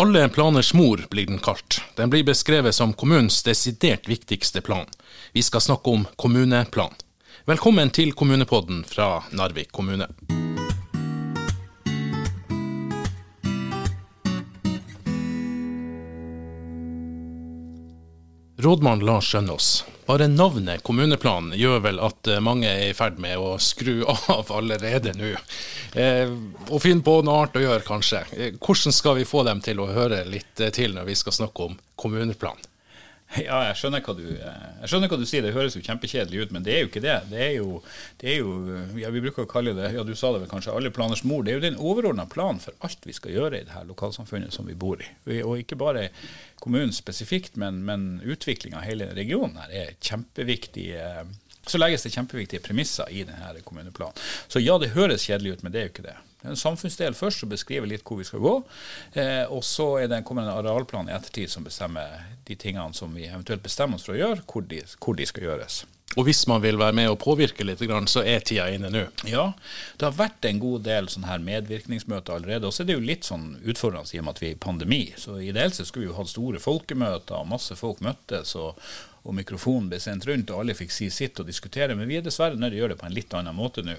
Alle planers mor blir den kalt. Den blir beskrevet som kommunens desidert viktigste plan. Vi skal snakke om kommuneplan. Velkommen til Kommunepodden fra Narvik kommune. Rådmann Lars Skjønnås, bare navnet kommuneplan gjør vel at eh, mange er i ferd med å skru av allerede nå. Eh, og finne på noe annet å gjøre, kanskje. Eh, hvordan skal vi få dem til å høre litt eh, til når vi skal snakke om kommuneplan? Ja, jeg skjønner, hva du, jeg skjønner hva du sier. Det høres jo kjempekjedelig ut, men det er jo ikke det. Det er jo, det er jo ja, Vi bruker å kalle det ja, du sa det vel kanskje, alle planers mor. Det er jo den overordna planen for alt vi skal gjøre i det her lokalsamfunnet som vi bor i. Og ikke bare kommunen spesifikt, men, men utvikling av hele regionen her er kjempeviktig. Så legges det kjempeviktige premisser i denne kommuneplanen. Så ja, det høres kjedelig ut, men det er jo ikke det. Det er en samfunnsdel først som beskriver litt hvor vi skal gå. Eh, og så det, kommer en arealplan i ettertid som bestemmer de tingene som vi eventuelt bestemmer oss for å gjøre, hvor de, hvor de skal gjøres. Og hvis man vil være med og påvirke litt, så er tida inne nå? Ja, det har vært en god del sånne her medvirkningsmøter allerede. Og så er det jo litt sånn utfordrende i og med at vi er i pandemi. Så ideelt sett skulle vi jo hatt store folkemøter, masse folk møttes. og og mikrofonen ble sendt rundt, og alle fikk si sitt og diskutere. Men vi er dessverre nødt til å gjøre det på en litt annen måte nå.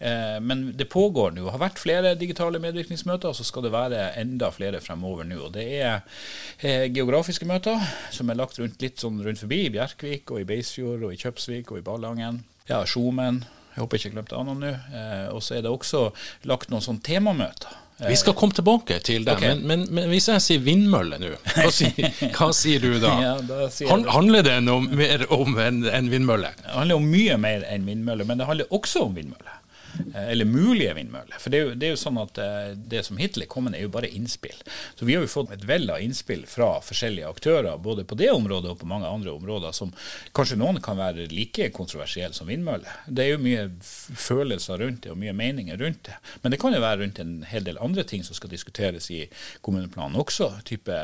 Eh, men det pågår nå. Det har vært flere digitale medvirkningsmøter, og så skal det være enda flere fremover nå. Og Det er eh, geografiske møter som er lagt rundt litt sånn rundt forbi, i Bjerkvik og i Beisfjord og i Kjøpsvik og i Ballangen. Ja, Skjomen. Jeg håper jeg ikke glemte annet nå. Eh, og så er det også lagt noen sånne temamøter. Vi skal komme tilbake til det, okay. men, men, men, hvis jeg sier vindmølle nå, hva, hva, sier du da? ja, da sier handler det noe mer om enn en vindmølle? Det handler om mye mer enn vindmølle, men det handler også om vindmølle. Eh, eller mulige vindmøller. For det er, jo, det er, jo, sånn at eh, det som hittil er kommet, er jo bare innspill. Så vi har jo fått et vell av innspill fra forskjellige aktører, både på det området og på mange andre områder, som kanskje noen kan være like kontroversielle som vindmøller. Det er jo mye følelser rundt det, og mye meninger rundt det. Men det kan jo være rundt en hel del andre ting som skal diskuteres i kommuneplanen også. Type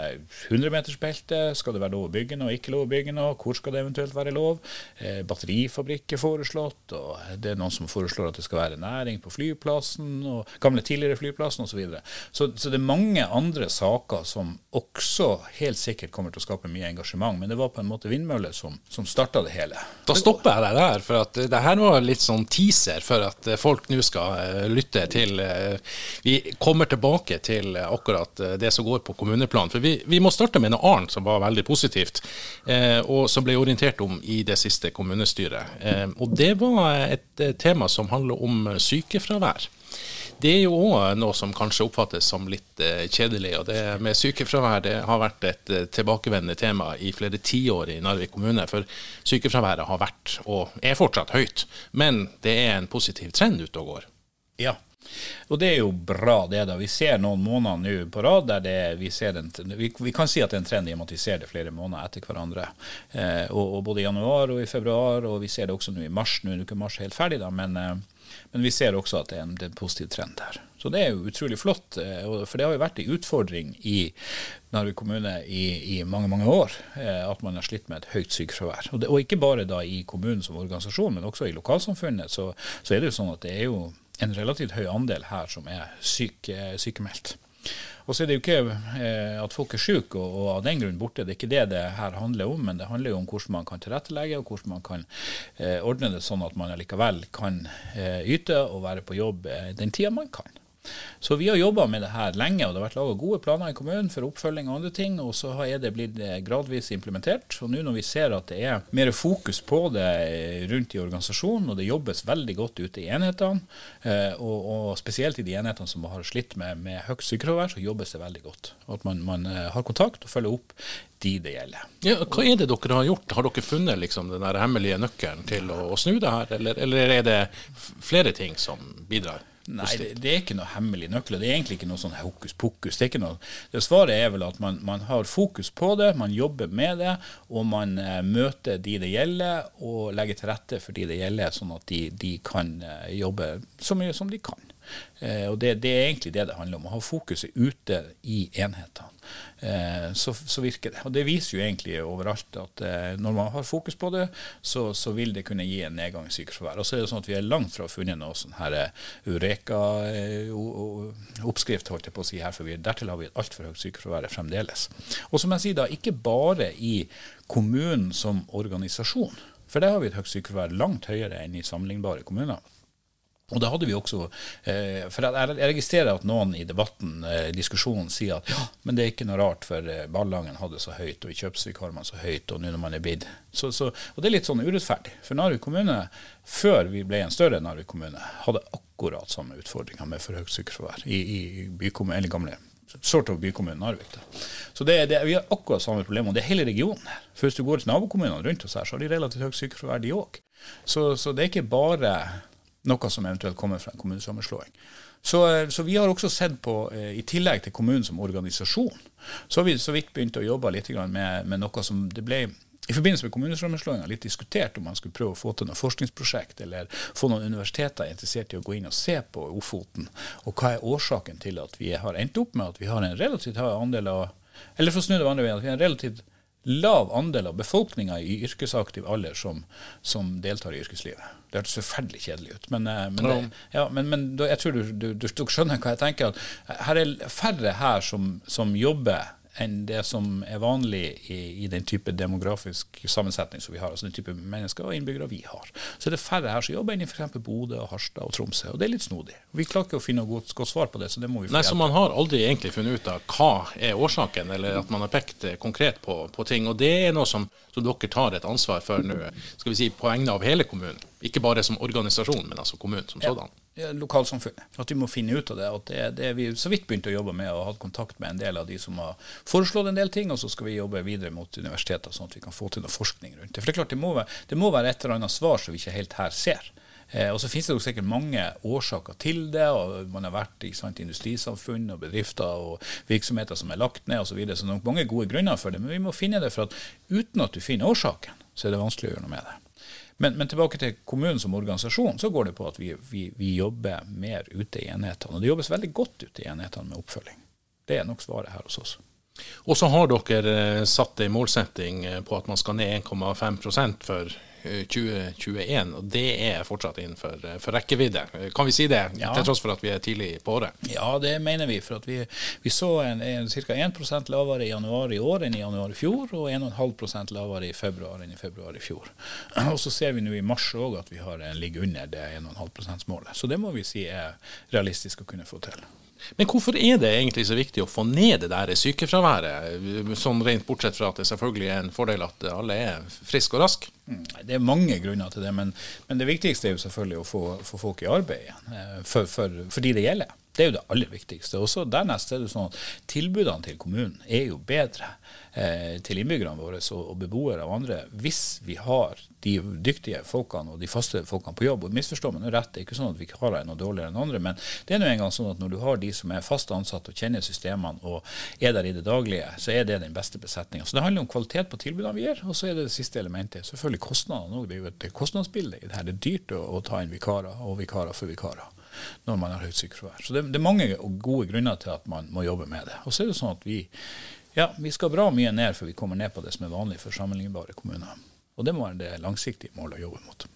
100-metersbelte, skal det være lov å bygge noe, ikke lov å bygge noe, hvor skal det eventuelt være lov? Eh, batterifabrikk er foreslått, og det er noen som foreslår at det skal være næring på flyplassen, og gamle tidligere flyplassen osv. Så, videre. så Så det er mange andre saker som også helt sikkert kommer til å skape mye engasjement. Men det var på en måte vindmøller som, som starta det hele. Da stopper jeg deg der, for at det her var litt sånn teaser for at folk nå skal uh, lytte til uh, Vi kommer tilbake til akkurat det som går på kommuneplan. For vi, vi, må starte med noe annet som var veldig positivt, og som ble orientert om i det siste kommunestyret. og det var et tema som handler om sykefravær. Det er jo òg noe som kanskje oppfattes som litt eh, kjedelig. og det med Sykefravær det har vært et eh, tilbakevendende tema i flere tiår i Narvik kommune. For sykefraværet har vært, og er fortsatt, høyt. Men det er en positiv trend ute og går. Ja, og det er jo bra, det. da. Vi ser noen måneder nå på rad der det, vi en, vi, vi, kan si at det er en trend i at vi ser det flere måneder etter hverandre. Eh, og, og, Både i januar og i februar, og vi ser det også nå i mars. Nå er ikke mars helt ferdig, da, men eh, men vi ser også at det er en, det er en positiv trend der. Så det er jo utrolig flott. Eh, for det har jo vært en utfordring i Narvik kommune i, i, mange mange år eh, at man har slitt med et høyt sykefravær. Og, og, ikke bare da i kommunen som organisasjon, men også i lokalsamfunnet. Så, så, er det jo sånn at det er jo en relativt høy andel her som er syk, eh, sykemeldt. Og så er det jo ikke eh, at folk er syke og, og, av den grunn borte. Det er ikke det det her handler om, men det handler jo om hvordan man kan tilrettelegge, og hvordan man kan eh, ordne det sånn at man allikevel kan eh, yte og være på jobb eh, den tida man kan. Så vi har jobba med det her lenge, og det har vært laga gode planer i kommunen for oppfølging og andre ting. Og så er det blitt eh, gradvis implementert. Og nå når vi ser at det er mer fokus på det eh, rundt i organisasjonen, og det jobbes veldig godt ute i enhetene, eh, og, og spesielt i de enhetene som har slitt med, med høyt sykefravær, så jobbes det veldig godt. At man, man har kontakt og følger opp de det gjelder. Ja, hva er det dere har gjort? Har dere funnet liksom, den hemmelige nøkkelen til å, å snu det her, eller, eller er det flere ting som bidrar? Nei, det, det, er ikke noe hemmelig nøkkel. Det er egentlig ikke noe sånn hokus pokus. Det, noe, det Svaret er vel at man, man, har fokus på det, man jobber med det, og man eh, møter de det gjelder, og legger til rette for de det gjelder, sånn at de, de kan eh, jobbe så mye som de kan. Eh, og det, det, er egentlig det det handler om. Å ha fokuset ute i enhetene. eh, så, så, virker det. Og det viser jo egentlig overalt at eh, når man har fokus på det, så, så, vil det kunne gi en nedgang i sykefravær. Og så er det sånn at vi er langt fra funnet noe sånn her Eureka-oppskrift, holdt jeg på å si her, for vi, dertil har vi et altfor høyt sykefravær fremdeles. Og som jeg sier da, ikke bare i kommunen som organisasjon. For der har vi et høyt sykefravær langt høyere enn i sammenlignbare kommuner. Og da hadde vi også, eh, for Jeg registrerer at noen i debatten, eh, diskusjonen, sier at ja, men det er ikke noe rart, for eh, Ballangen hadde så høyt, og i Kjøpsvik har man så høyt, og nå når man er bidd så, så, Og det er litt sånn urettferdig. For Narvik kommune, før vi ble en større Narvik kommune, hadde akkurat samme utfordringer med for høyt sykefravær i, i bykommunen, eller gamle sort of bykommunen Narvik. Da. Så det, det, Vi har akkurat samme problem, og det er hele regionen her. For Hvis du går til nabokommunene rundt oss her, så har de relativt høyt sykefravær, de òg. Så, så det er ikke bare noe som eventuelt kommer fra en kommunesammenslåing. Så, eh, så, vi har også sett på, eh, i tillegg til kommunen som organisasjon, så har vi så vidt begynt å jobbe litt med, med noe som det ble i forbindelse med kommunesammenslåinga litt diskutert om man skulle prøve å få til noe forskningsprosjekt, eller få noen universiteter interessert i å gå inn og se på Ofoten. Og hva er årsaken til at vi har endt opp med at vi har en relativt høy andel av Eller for å snu det andre veien, at vi har en relativt lav andel av befolkninga i yrkesaktiv alder som, som, deltar i yrkeslivet. Det hørtes forferdelig kjedelig ut. Men, eh, men, det, ja, men, men jeg tror du, du, du, skjønner hva jeg tenker. at Her er færre her som, som jobber enn det som er vanlig i, i, den type demografisk sammensetning som vi har. altså den type mennesker og innbyggere vi har. Så er det færre her som jobber enn i f.eks. Bodø, og Harstad og Tromsø. og Det er litt snodig. Vi klarer ikke å finne noe godt, godt svar på det. Så det må vi få Nei, Så man har aldri egentlig funnet ut av hva er årsaken, eller at man har pekt konkret på, på ting. Og det er noe som, som dere tar et ansvar for nå, skal vi si på vegne av hele kommunen. Ikke bare som organisasjon, men altså kommunen som sådan. Ja lokalsamfunnet. At vi må finne ut av det. At det, det vi så vidt begynte å jobbe med og hatt kontakt med en del av de som har foreslått en del ting, og så skal vi jobbe videre mot universiteter, sånn at vi kan få til noe forskning rundt det. For det er klart, det må være, det må være et eller annet svar som vi ikke helt her ser. Eh, og så finnes det jo sikkert mange årsaker til det. og Man har vært i industrisamfunn og bedrifter og virksomheter som er lagt ned osv. Så, videre, så det er nok mange gode grunner for det. Men vi må finne det, for at uten at du finner årsaken, så er det vanskelig å gjøre noe med det. Men, men, tilbake til kommunen som organisasjon, så går det på at vi, vi, vi jobber mer ute i enhetene. Og det jobbes veldig godt ute i enhetene med oppfølging. Det er nok svaret her hos oss. Og så har dere eh, satt en målsetting eh, på at man skal ned 1,5% for 2021, og det er fortsatt innenfor eh, for rekkevidde. Kan vi si det, ja. til tross for at vi er tidlig på året? Ja, det mener vi. For vi, vi, så en, en ca. 1 lavere i januar i år enn i januar i fjor, og 1,5% lavere i februar enn i februar i fjor. Og så ser vi nå i mars òg at vi har en ligger under det 1,5 %-målet. Så det må vi si er realistisk å kunne få til. Men hvorfor er det egentlig så viktig å få ned det der sykefraværet, sånn rent bortsett fra at det selvfølgelig er en fordel at alle er friske og raske? Mm, det er mange grunner til det, men, men det viktigste er jo selvfølgelig å få, få folk i arbeid igjen, eh, for, for, for de det gjelder. Det er jo det aller viktigste. Og så Dernest er det sånn at tilbudene til kommunen er jo bedre eh, til innbyggerne våre og, og beboere og andre hvis vi har de dyktige folkene og de faste folkene på jobb. Og Misforstå meg rett, det er ikke sånn at vikarer er noe dårligere enn andre, men det er nå engang sånn at når du har de som er fast ansatt og kjenner systemene og er der i det daglige, så er det den beste besetninga. Så det handler om kvalitet på tilbudene vi gir, og så er det det siste elementet selvfølgelig kostnadene òg. Det er jo et kostnadsbilde i det her. Det er dyrt å, å ta inn vikarer og vikarer for vikarer når man har høyt sykefravær. Så det, det, er mange gode grunner til at man må jobbe med det. Og så er det sånn at vi, ja, vi skal bra mye ned før vi kommer ned på det som er vanlig for sammenlignbare kommuner. Og det må være det langsiktige målet å jobbe mot.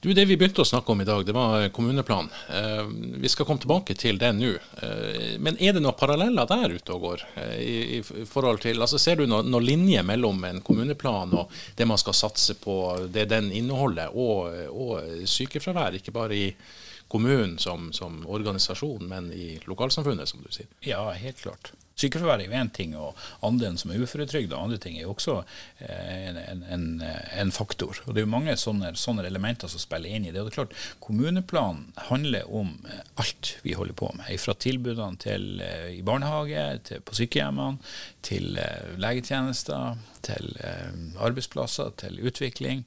Du, Det vi begynte å snakke om i dag, det var kommuneplan. Eh, vi skal komme tilbake til det nå. Eh, men er det noen paralleller der ute og går? Eh, i, i, forhold til, altså Ser du noen noe linje mellom en kommuneplan og det man skal satse på, det den inneholder, og, og sykefravær? Ikke bare i kommunen som, som, organisasjon, men i lokalsamfunnet, som du sier? Ja, helt klart. Sykefravær er jo én ting, og andelen som er uføretrygda og andre ting er jo også eh, en, en, en, faktor. Og Det er jo mange sånne, sånne, elementer som spiller inn i det. Og det er klart, Kommuneplanen handler om eh, alt vi holder på med. Fra tilbudene til, eh, i barnehage, til, på sykehjemmene, til legetjenester, til arbeidsplasser, til utvikling,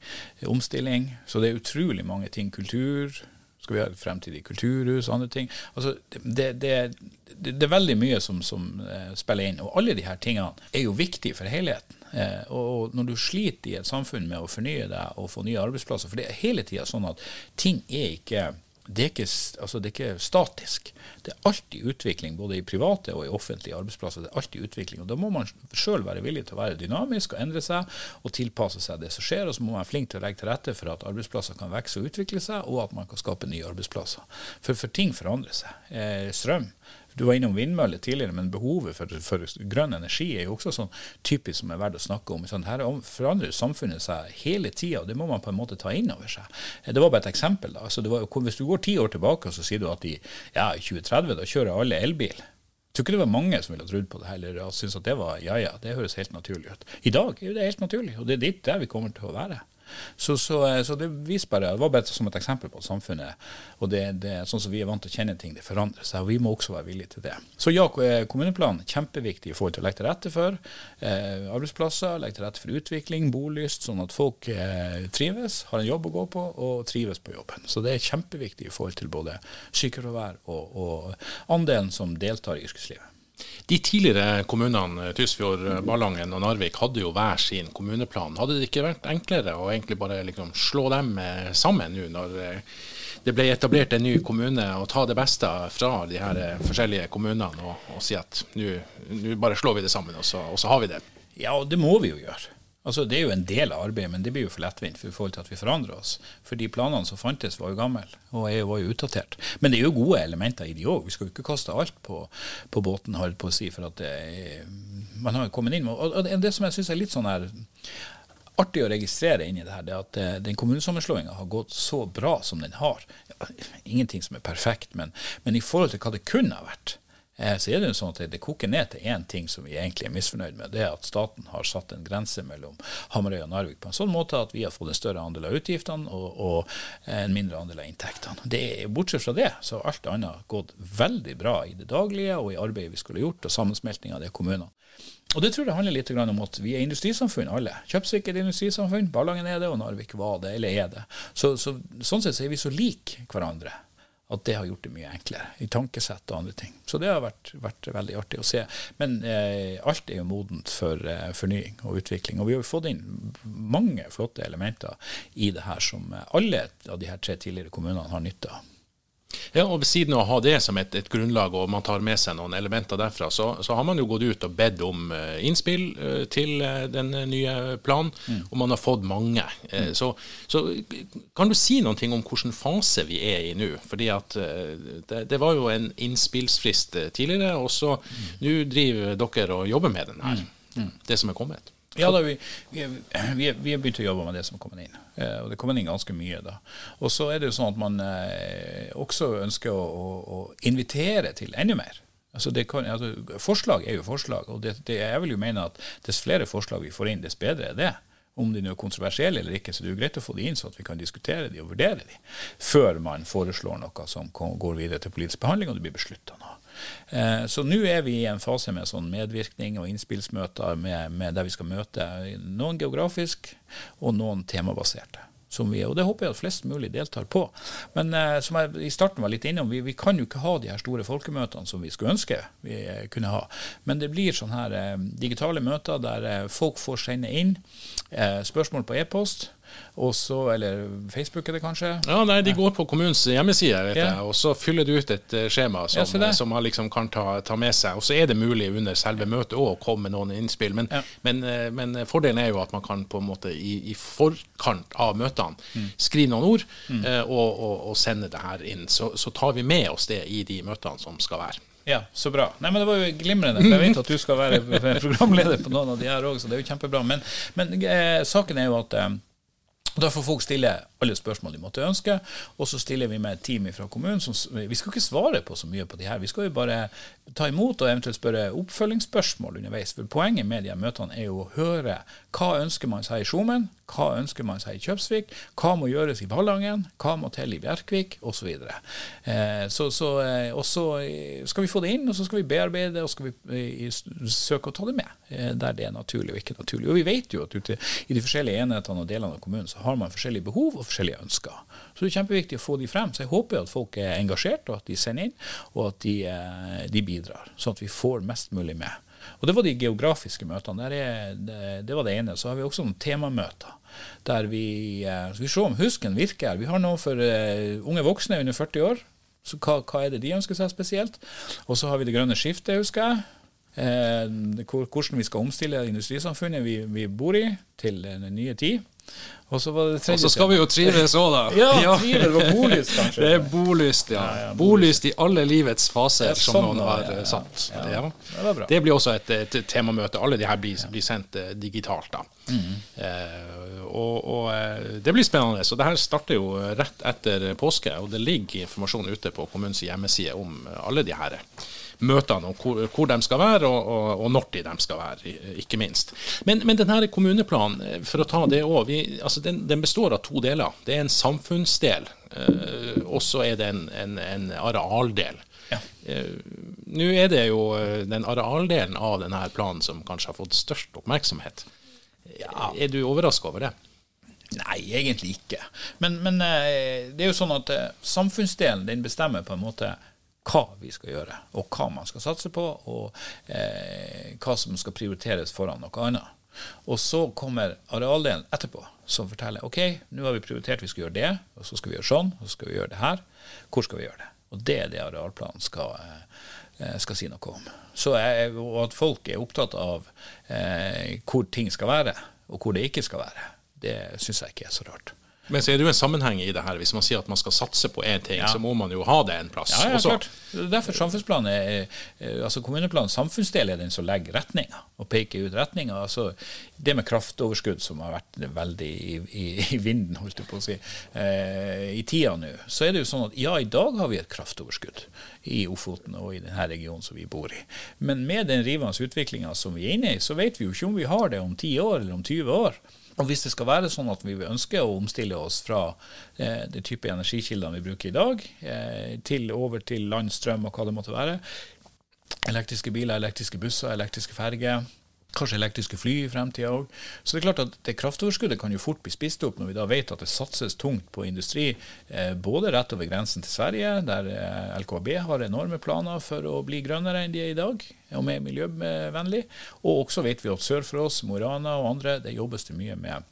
omstilling. Så det er utrolig mange ting. Kultur skal vi ha et fremtidig kulturhus og andre ting? Altså, det, det, det, det er veldig mye som, som uh, spiller inn. Og alle de her tingene er jo viktige for helheten. Uh, og når du sliter i et samfunn med å fornye deg og få nye arbeidsplasser For det er hele tida sånn at ting er ikke det er, ikke, altså det er ikke statisk. Det er alltid utvikling, både i private og i offentlige arbeidsplasser. det er alltid utvikling, og Da må man sjøl være villig til å være dynamisk og endre seg og tilpasse seg det som skjer. Og så må man være flink til å legge til rette for at arbeidsplasser kan vokse og utvikle seg, og at man kan skape nye arbeidsplasser. For, for ting forandrer seg. Eh, strøm du var innom vindmøller tidligere, men behovet for, for, grønn energi er jo også sånn typisk som er verdt å snakke om. Sånn, her forandrer samfunnet seg hele tida, og det må man på en måte ta inn over seg. Det var bare et eksempel. da. Altså, var, hvis du går ti år tilbake så sier du at i ja, 2030 da kjører alle elbil. Jeg tror ikke det var mange som ville ha trodd på det heller, og syntes at det var ja ja, det høres helt naturlig ut. I dag er det helt naturlig, og det er dit der vi kommer til å være. Så, så, eh, så det viser bare, det var bare som et eksempel på at samfunnet og det, det sånn som vi er vant til å kjenne ting, det forandrer seg. og Vi må også være villige til det. Så ja, eh, kommuneplanen kjempeviktig i forhold til å legge til rette for eh, arbeidsplasser, legge til rette for utvikling, bolyst, sånn at folk eh, trives, har en jobb å gå på og trives på jobben. Så det er kjempeviktig i forhold til både sykefravær og, og andelen som deltar i yrkeslivet. De tidligere kommunene, Tysfjord, Ballangen og Narvik, hadde jo hver sin kommuneplan. Hadde det ikke vært enklere å egentlig bare liksom slå dem eh, sammen nå, når eh, det ble etablert en ny kommune, og ta det beste fra de her eh, forskjellige kommunene og, og si at nå bare slår vi det sammen, og så, og så har vi det? Ja, det må vi jo gjøre. Altså, Det er jo en del av arbeidet, men det blir jo for lettvint for i forhold til at vi forandrer oss. For de planene som fantes, var jo gamle og var jo utdatert. Men det er jo gode elementer i de òg. Vi skal jo ikke kaste alt på, på båten, holdt på å si, for at er, man har jo kommet inn med Og det som jeg syns er litt sånn her artig å registrere inni det her, det er at eh, den kommunesammenslåinga har gått så bra som den har. Ingenting som er perfekt, men, men i forhold til hva det kunne ha vært så er det jo sånn at det, koker ned til én ting som vi egentlig er misfornøyd med. Det er at staten har satt en grense mellom Hamarøy og Narvik på en sånn måte at vi har fått en større andel av utgiftene og, og en mindre andel av inntektene. Det er, bortsett fra det så har alt annet gått veldig bra i det daglige og i arbeidet vi skulle gjort, og sammensmelting av de kommunene. Og det tror jeg handler litt om at vi er industrisamfunn alle. Kjøpsikkert industrisamfunn. Ballangen er det, og Narvik var det, eller er det. Så, så, sånn sett så er vi så like hverandre at det har gjort det mye enklere i tankesett og andre ting. Så det har vært, vært veldig artig å se. Men eh, alt er jo modent for eh, fornying og utvikling. Og vi har jo fått inn mange flotte elementer i det her som alle av de her tre tidligere kommunene har nytte av. Ja, og Ved siden av å ha det som et, et, grunnlag, og man tar med seg noen elementer derfra, så, så har man jo gått ut og bedt om uh, innspill uh, til uh, den nye planen, mm. og man har fått mange. Mm. Så, så, kan du si noen ting om hvilken fase vi er i nå? Fordi at det, det, var jo en innspillsfrist tidligere, og så mm. nå driver dere og jobber med den her, mm. Mm. det som er kommet. Ja, da, vi, vi, vi, vi har begynt å jobbe med det som kom inn. Eh, og det kom inn ganske mye da. Og så er det jo sånn at man eh, også ønsker å, å, å, invitere til enda mer. Altså kan, altså, forslag er jo forslag, og det, det, jeg vil jo mene at dess flere forslag vi får inn, dess bedre er det. Om de er kontroversielle eller ikke, så det er jo greit å få de inn, så at vi kan diskutere de og vurdere de, før man foreslår noe som går videre til politisk behandling og det blir beslutta noe. Eh, så nå er vi i en fase med sånn medvirkning og innspillsmøter med, med der vi skal møte noen geografisk og noen temabaserte. Vi, og Det håper jeg at flest mulig deltar på. Men eh, som jeg i starten var litt innom, vi, vi, kan jo ikke ha de her store folkemøtene som vi skulle ønske vi eh, kunne ha. Men det blir sånne her eh, digitale møter der eh, folk får sende inn eh, spørsmål på e-post. Også, eller Facebook er det kanskje? Ja, nei, De går på kommunens hjemmeside vet ja. jeg, og så fyller du ut et uh, skjema som, ja, som, man liksom kan ta, ta, med seg. Og Så er det mulig under selve møtet å komme med noen innspill. Men, ja. men, uh, men, fordelen er jo at man kan på en måte i, i forkant av møtene mm. skrive noen ord mm. uh, og, og, og, sende det her inn. Så, så tar vi med oss det i de møtene som skal være. Ja, så bra. Nei, men Det var jo glimrende. for Jeg vet at du skal være programleder på noen av de her òg, så det er jo kjempebra. Men, men eh, saken er jo at eh, da får folk stille alle spørsmål de måtte ønske, og så stiller vi med et team fra kommunen. Som, vi skal ikke svare på så mye på de her, vi skal jo bare ta imot og eventuelt spørre oppfølgingsspørsmål underveis. For Poenget med de møtene er jo å høre hva ønsker man seg i Skjomen, hva ønsker man seg i Kjøpsvik, hva må gjøres i Ballangen, hva må til i Bjerkvik osv. Eh, så, så, eh, og så skal vi få det inn, og så skal vi bearbeide og skal vi eh, søke å ta det med eh, der det er naturlig og ikke naturlig. Og vi vet jo at ute i de forskjellige enhetene og delene av kommunen så har man forskjellige behov og ønsker. Så det er kjempeviktig å få de frem. Så jeg håper at folk er engasjert, og at de sender inn, og at de, eh, de bidrar. Sånn at vi får mest mulig med. Og det var de geografiske møtene. Er, det, det, var det ene. Så har vi også noen temamøter. Der vi, skal vi ser om husken virker. Vi har noe for uh, unge voksne under 40 år. Så hva, hva, er det de ønsker seg spesielt? Og så har vi det grønne skiftet, husker jeg. Eh, hvordan vi skal omstille industrisamfunnet vi, vi bor i, til den nye tid. Og så var det tredje Og så skal vi jo trives òg, da. ja, trives og bolyst, kanskje. Det er bolyst, ja. ja, ja bolyst i alle livets faser, som sånn, noen har ja, satt. Ja, det, det, blir også et, et, temamøte. Alle de her blir, blir sendt uh, digitalt, da. Mm. Uh, og, og uh, det blir spennende. Så det her starter jo rett etter påske, og det ligger informasjon ute på kommunens hjemmeside om alle de her møtene, og hvor, hvor de skal være, og, og, og, når de skal være, ikke minst. Men, men denne kommuneplanen, eh, for å ta det òg, altså den, den, består av to deler. Det er en samfunnsdel, eh, og så er det en, en, en arealdel. Ja. Eh, nå er det jo eh, den arealdelen av denne planen som kanskje har fått størst oppmerksomhet. Ja. Er du overraska over det? Nei, egentlig ikke. Men, men, eh, det er jo sånn at samfunnsdelen den bestemmer på en måte hva vi skal gjøre, og hva man skal satse på, og eh, hva som skal prioriteres foran noe annet. Og så kommer arealdelen etterpå, som forteller ok, nå har vi prioritert vi skal gjøre det, og så skal vi gjøre sånn, og så skal vi gjøre det her. Hvor skal vi gjøre det? Og det er det arealplanen skal, eh, skal si noe om. Jeg, og at folk er opptatt av eh, hvor ting skal være, og hvor det ikke skal være, det syns jeg ikke er så rart. Men så er det jo en sammenheng i det her. Hvis man sier at man skal satse på én ting, ja. så må man jo ha det en plass. Ja, ja klart. Derfor samfunnsplanen er, altså kommuneplanen samfunnsdel er den som legger retninga og peker ut retninga. Altså, det med kraftoverskudd som har vært veldig i, i, i vinden, holdt jeg på å si, eh, i tida nå, så er det jo sånn at ja, i dag har vi et kraftoverskudd i Ofoten og i denne regionen som vi bor i. Men med den rivende utviklinga som vi er inne i, så vet vi jo ikke om vi har det om 10 år eller om 20 år. Og Hvis det skal være sånn at vi ønsker å omstille oss fra eh, det type energikildene vi bruker i dag, eh, til over til landstrøm og hva det måtte være, elektriske biler, elektriske busser, elektriske ferger, kanskje elektriske fly i fremtida òg. Så det er klart at det kraftoverskuddet kan jo fort bli spist opp når vi da vet at det satses tungt på industri, eh, både rett over grensen til Sverige, der eh, LKAB har enorme planer for å bli grønnere enn de er i dag, og mer miljøvennlig. Og også vet vi at sør for oss, Mo i Rana og andre, det jobbes det mye med,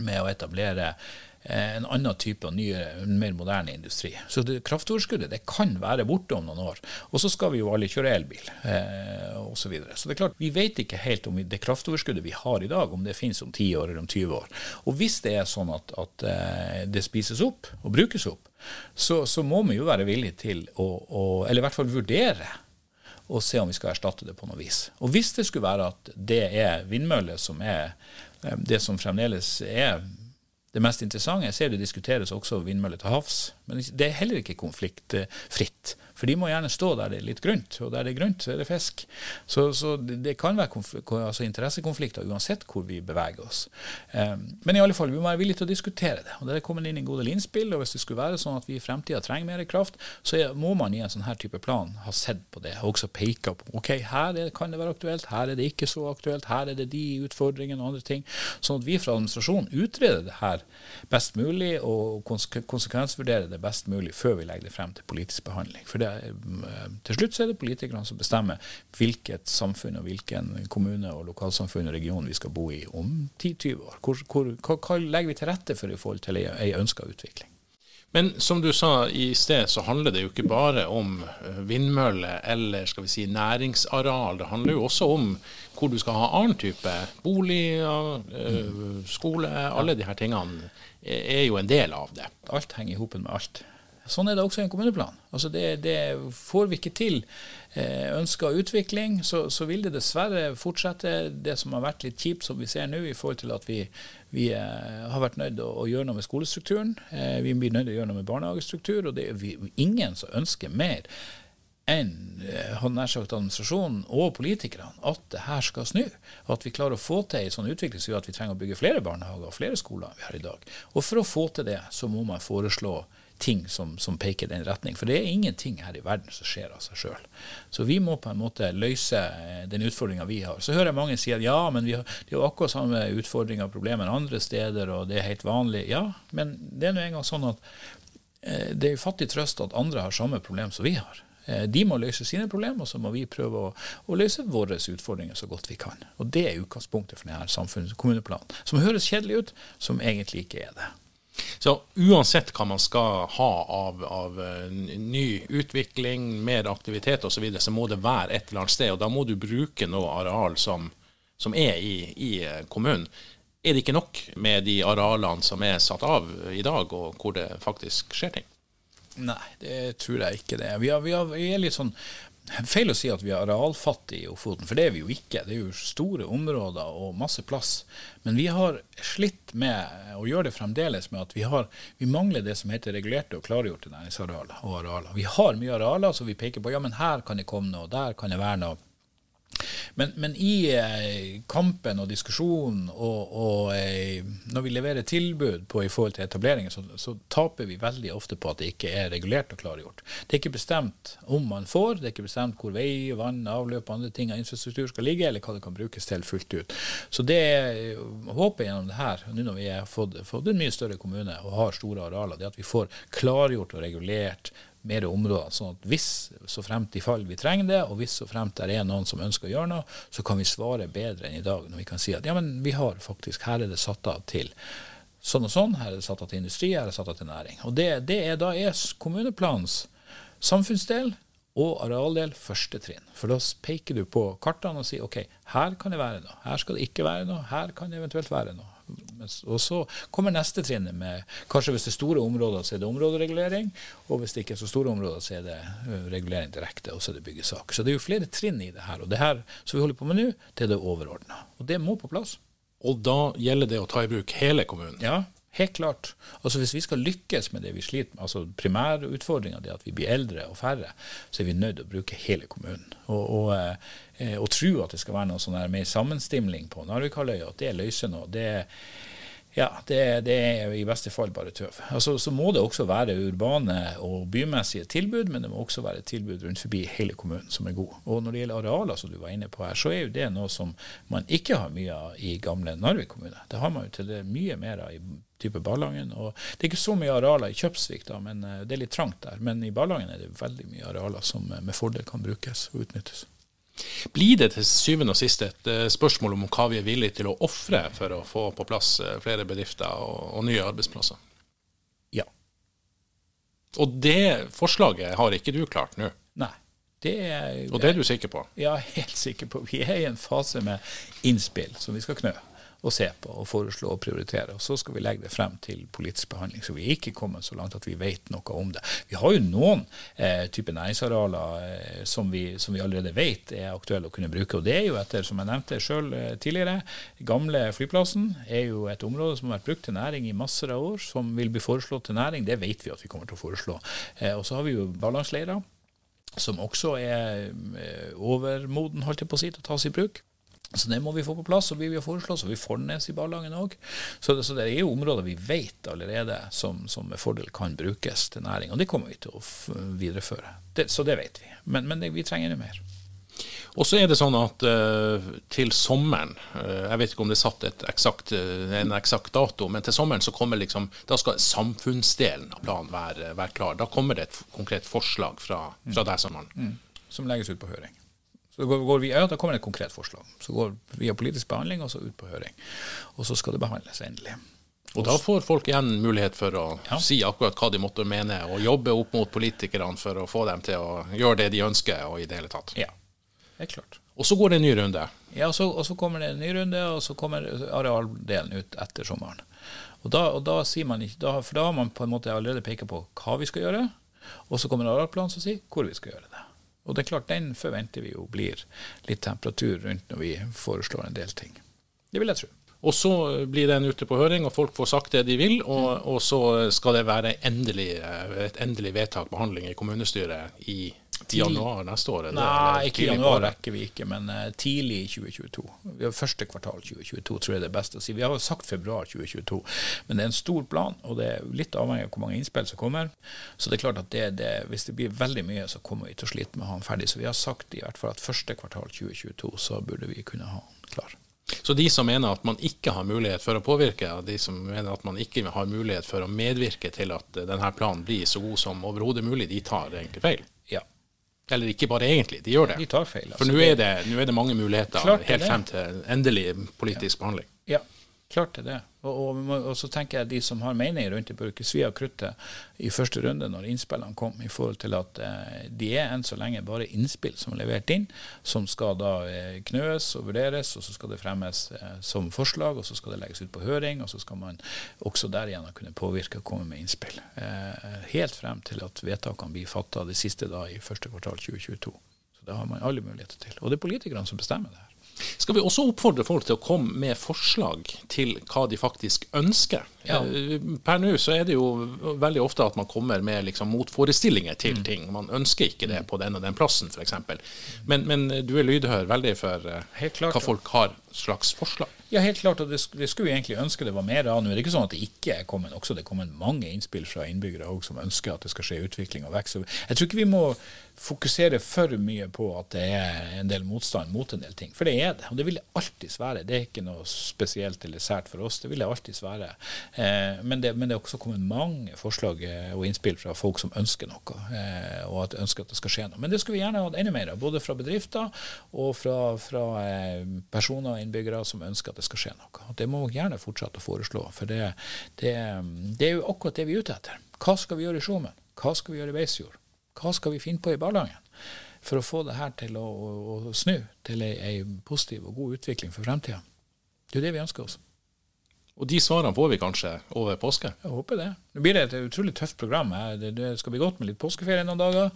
med å etablere en annen type og nye, mer moderne industri. Så det, kraftoverskuddet det kan være borte om noen år. Og så skal vi jo alle kjøre elbil eh, osv. Så, videre. så det er klart, vi vet ikke helt om det kraftoverskuddet vi har i dag, om det finnes om 10 år eller om 20 år. Og hvis det er sånn at, at eh, det spises opp og brukes opp, så, så må vi jo være villige til å, å, eller i hvert fall vurdere og se om vi skal erstatte det på noe vis. Og hvis det skulle være at det er vindmøller som er eh, det som fremdeles er det mest interessante Jeg ser det diskuteres også vindmøller til havs, men det er heller ikke konfliktfritt. For de må gjerne stå der det er litt grønt, og der det er grønt, så er det fisk. Så, så det kan være altså interessekonflikter uansett hvor vi beveger oss. Um, men i alle fall, vi må være villige til å diskutere det. og Det er kommet inn en god del innspill, og hvis det skulle være sånn at vi i fremtida trenger mer kraft, så må man i en sånn her type plan ha sett på det, og også peka på ok, her er, kan det være aktuelt, her er det ikke så aktuelt, her er det de utfordringene og andre ting. Sånn at vi fra administrasjonen utreder det her best mulig, og konsekvensvurderer det best mulig før vi legger det frem til politisk behandling. For det til slutt så er det politikerne som bestemmer hvilket samfunn og hvilken kommune og lokalsamfunn og region vi skal bo i om 10-20 år. Hvor, hvor, hva, hva, legger vi til rette for i forhold til ei ønska utvikling? Men som du sa i sted, så handler det jo ikke bare om eh, vindmøller eller skal vi si næringsareal. Det handler jo også om hvor du skal ha annen type boliger, eh, skole. Alle de her tingene er jo en del av det. Alt henger i hop med alt. Sånn er det også i en kommuneplan. Altså det, det får vi ikke til eh, ønska utvikling, så, så, vil det dessverre fortsette det som har vært litt kjipt, som vi ser nå, i forhold til at vi, vi eh, har vært nødt til å, å, gjøre noe med skolestrukturen. Eh, vi blir nødt til å gjøre noe med barnehagestruktur, og det er vi, ingen som ønsker mer enn eh, nær sagt administrasjonen og politikerne at det her skal snu. At vi klarer å få til en sånn utvikling som gjør at vi trenger å bygge flere barnehager og flere skoler enn vi har i dag. Og for å få til det, så må man foreslå ting som, som, peker i den retning. For det er ingenting her i verden som skjer av seg sjøl. Så vi må på en måte løse eh, den utfordringa vi har. Så hører jeg mange si at ja, men vi har, de har akkurat samme utfordringer og problemer andre steder, og det er helt vanlig. Ja, men det er nå engang sånn at eh, det er fattig trøst at andre har samme problem som vi har. Eh, de må løse sine problemer, og så må vi prøve å, å, løse våre utfordringer så godt vi kan. Og Det er utgangspunktet for denne kommuneplanen, som høres kjedelig ut, som egentlig ikke er det. Så uansett hva man skal ha av, av eh, ny utvikling, mer aktivitet osv., så, videre, så må det være et eller annet sted. Og da må du bruke noe areal som, som er i, i eh, kommunen. Er det ikke nok med de arealene som er satt av i dag, og hvor det faktisk skjer ting? Nei, det tror jeg ikke det. Vi, vi, vi er litt sånn Feil å si at vi er arealfattige i Ofoten, for det er vi jo ikke. Det er jo store områder og masse plass. Men vi har slitt med, og gjør det fremdeles, med at vi, har, vi mangler det som heter regulerte og klargjorte næringsarealer og arealer. Vi har mye arealer, så vi peker på ja, men her kan det komme noe, der kan det være noe. Men, men, i eh, kampen og diskusjonen og, og eh, når vi leverer tilbud på i forhold til etableringer, så, så, taper vi veldig ofte på at det ikke er regulert og klargjort. Det er ikke bestemt om man får, det er ikke bestemt hvor vei, vann, avløp og andre ting av infrastruktur skal ligge, eller hva det kan brukes til fullt ut. Så det håpet gjennom det her, nå når vi har fått, fått en mye større kommune og har store arealer, det er at vi får klargjort og regulert mer områder. sånn at hvis så fremt i fall vi trenger det, og hvis så fremt det er noen som ønsker å gjøre noe, så kan vi svare bedre enn i dag. Når vi kan si at ja, men vi har faktisk, her er det satt av til sånn og sånn, her er det satt av til industri, her er det satt av til næring. Og det, det er, Da er kommuneplanens samfunnsdel og arealdel første trinn. For da peker du på kartene og sier OK, her kan det være noe, her skal det ikke være noe, her kan det eventuelt være noe. Og så kommer neste trinnet med kanskje hvis det er store områder, så er det områderegulering. Og hvis det ikke er så store områder, så er det regulering direkte, og så er det byggesaker. Så det er jo flere trinn i det her. Og det her som vi holder på med nå, det er det overordna. Og det må på plass. Og da gjelder det å ta i bruk hele kommunen? Ja, Helt klart. Altså Hvis vi skal lykkes med det vi sliter med, altså primærutfordringa er at vi blir eldre og færre, så er vi nødt til å bruke hele kommunen. Og, og, eh, og tro at det skal være noe sånn mer sammenstimling på Narvikhalvøya, at det løser noe, det, ja, det, det, er i beste fall bare tøv. Altså, så må det også være urbane og bymessige tilbud, men det må også være tilbud rundt forbi hele kommunen som er gode. Og når det gjelder arealer, som du var inne på her, så er jo det noe som man ikke har mye av i gamle Narvik kommune. Det har man jo til det mye mer av i type Ballangen. Og det er ikke så mye arealer i Kjøpsvik, da, men eh, det er litt trangt der. Men i Ballangen er det veldig mye arealer som med fordel kan brukes og utnyttes. Blir det til syvende og sist et eh, spørsmål om hva vi er villige til å ofre for å få på plass eh, flere bedrifter og, og nye arbeidsplasser? Ja. Og det forslaget har ikke du klart nå? Nei. Det er, og det er du sikker på? Ja, helt sikker på. Vi er i en fase med innspill som vi skal knø å se på og foreslå og prioritere. Og Så skal vi legge det frem til politisk behandling. Så vi er ikke kommet så langt at vi vet noe om det. Vi har jo noen eh, typer næringsarealer eh, som, vi, som, vi, allerede vet er aktuelle å kunne bruke. Og det er jo etter, som jeg nevnte sjøl eh, tidligere, gamle flyplassen er jo et område som har vært brukt til næring i masser av år, som vil bli foreslått til næring. Det vet vi at vi kommer til å foreslå. Eh, og så har vi jo Ballangsleirer som også er eh, overmoden holdt jeg på å si, til å tas i bruk. Så det må vi få på plass, og vi vil foreslå så vi får Fornes i Ballangen òg. Så, så, det er jo områder vi vet allerede som, som, med fordel kan brukes til næring, og det kommer vi til å videreføre. Det, så det vet vi. Men, men det, vi trenger det mer. Og så er det sånn at uh, til sommeren, uh, jeg vet ikke om det er satt eksakt, uh, en eksakt dato, men til sommeren så kommer liksom, da skal samfunnsdelen av planen være, være klar. Da kommer det et konkret forslag fra, fra deg, sommeren. Mm. Som legges ut på høring. Så går, går vi, ja, Da kommer det et konkret forslag. Så går vi via politisk behandling og så ut på høring. Og så skal det behandles endelig. Og da får folk igjen mulighet for å ja. si akkurat hva de måtte mene, og jobbe opp mot politikerne for å få dem til å gjøre det de ønsker, og i det hele tatt. Ja, det er klart. Og så går det en ny runde? Ja, og så, og så kommer det en ny runde, og så kommer arealdelen ut etter sommeren. Og da, og da sier man ikke, da, For da har man på en måte allerede pekt på hva vi skal gjøre, og så kommer arealplanen som sier hvor vi skal gjøre det. Og det er klart, den forventer vi jo blir litt temperatur rundt når vi foreslår en del ting. Det vil jeg tro. Og så blir den ute på høring, og folk får sagt det de vil. Og, og så skal det være endelig, et endelig vedtak, behandling i kommunestyret i til januar neste år? Nei, ikke januar rekker vi ikke, men uh, tidlig i 2022. Vi har Første kvartal 2022 tror jeg det er best å si. Vi har jo sagt februar 2022, men det er en stor plan, og det er litt avhengig av hvor mange innspill som kommer. Så det er klart at det, det, hvis det blir veldig mye, så kommer vi til å slite med å ha den ferdig. Så vi har sagt i hvert fall at første kvartal 2022 så burde vi kunne ha den klar. Så de som mener at man ikke har mulighet for å påvirke, og de som mener at man ikke har mulighet for å medvirke til at denne planen blir så god som overhodet mulig, de tar egentlig feil? Ja, Eller ikke bare egentlig, de gjør det. De tar feil. Altså. For nå er, det, nå er det mange muligheter Klart helt frem til endelig politisk behandling. Ja, klart det er det. Og, og, og så tenker jeg de som har meninger rundt det, bør ikke svi av kruttet i første runde når innspillene kom, i forhold til at eh, de er enn så lenge bare innspill som er levert inn, som skal da eh, knøes og vurderes, og så skal det fremmes eh, som forslag, og så skal det legges ut på høring, og så skal man også der igjen kunne påvirke og komme med innspill. Eh, helt frem til at vedtakene blir fatta det siste da i første kvartal 2022. Så det har man alle muligheter til. Og det er politikerne som bestemmer det her. Skal vi også oppfordre folk til å komme med forslag til hva de faktisk ønsker? Ja. Eh, Per nå så er det jo veldig ofte at man kommer med liksom motforestillinger til Mm. ting. Man ønsker ikke det på den og den plassen, f.eks. Men, men du er lydhør veldig for eh, klart. hva folk har slags forslag. Ja, helt klart. og det, det skulle vi egentlig ønske det var mer av. Nå er det ikke sånn at det ikke er kommet også det er kommet mange innspill fra innbyggere også, som ønsker at det skal skje utvikling og vekst. Jeg tror ikke vi må fokusere for mye på at det er en del motstand mot en del ting. For det er det, og det vil det alltids være. Det er ikke noe spesielt eller sært for oss. Det vil det alltids være. Eh, men, det, men det er også kommet mange forslag eh, og innspill fra folk som ønsker noe, eh, og at ønsker at det skal skje noe. Men det skulle vi gjerne hatt enda mer av, både fra bedrifter og fra, fra personer og innbyggere som ønsker at det skal skje noe. Og det må vi gjerne fortsette å foreslå, for det, det, det er jo akkurat det vi er ute etter. Hva skal vi gjøre i Skjomen? Hva skal vi gjøre i Beisfjord? Hva skal vi finne på i Ballangen? For å få det her til å, å, å snu til ei, ei positiv og god utvikling for fremtida. Det er jo det vi ønsker oss. Og de svarene får vi kanskje over påske. Jeg håper det. Nå blir det et utrolig tøft program. Det, skal bli godt med litt påskeferie noen dager.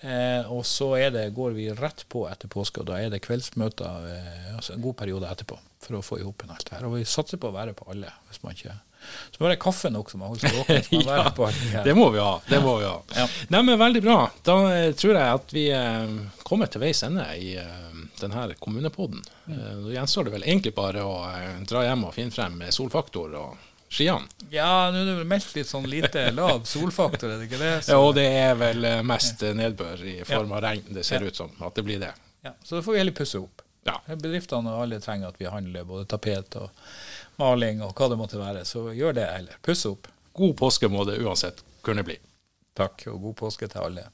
Eh, og så er det, går vi rett på etter påske, og da er det kveldsmøter eh, altså en god periode etterpå for å få i hop alt det her. Og vi satser på å være på alle. hvis man ikke... Så må det være kaffe nok som holder seg våken. ja, på de. Det må vi ha. det må vi ha. Ja. Nei, men Veldig bra. Da eh, tror jeg at vi eh, kommer til veis ende i eh, denne kommunepodden. Eh, Nå gjenstår det vel egentlig bare å eh, dra hjem og finne frem solfaktor og skiene. Ja, nå er det vel meldt litt sånn lite lav solfaktor, er det ikke det? Ja, og det er vel eh, mest nedbør i form av regn. Det ser Ja. ut som at det blir det. Ja, så da får vi heller pusse opp. Ja. Bedriftene og alle trenger at vi handler både tapet og maling og hva det måtte være. Så gjør det heller. Puss opp. God påske må det uansett kunne bli. Takk, og god påske til alle.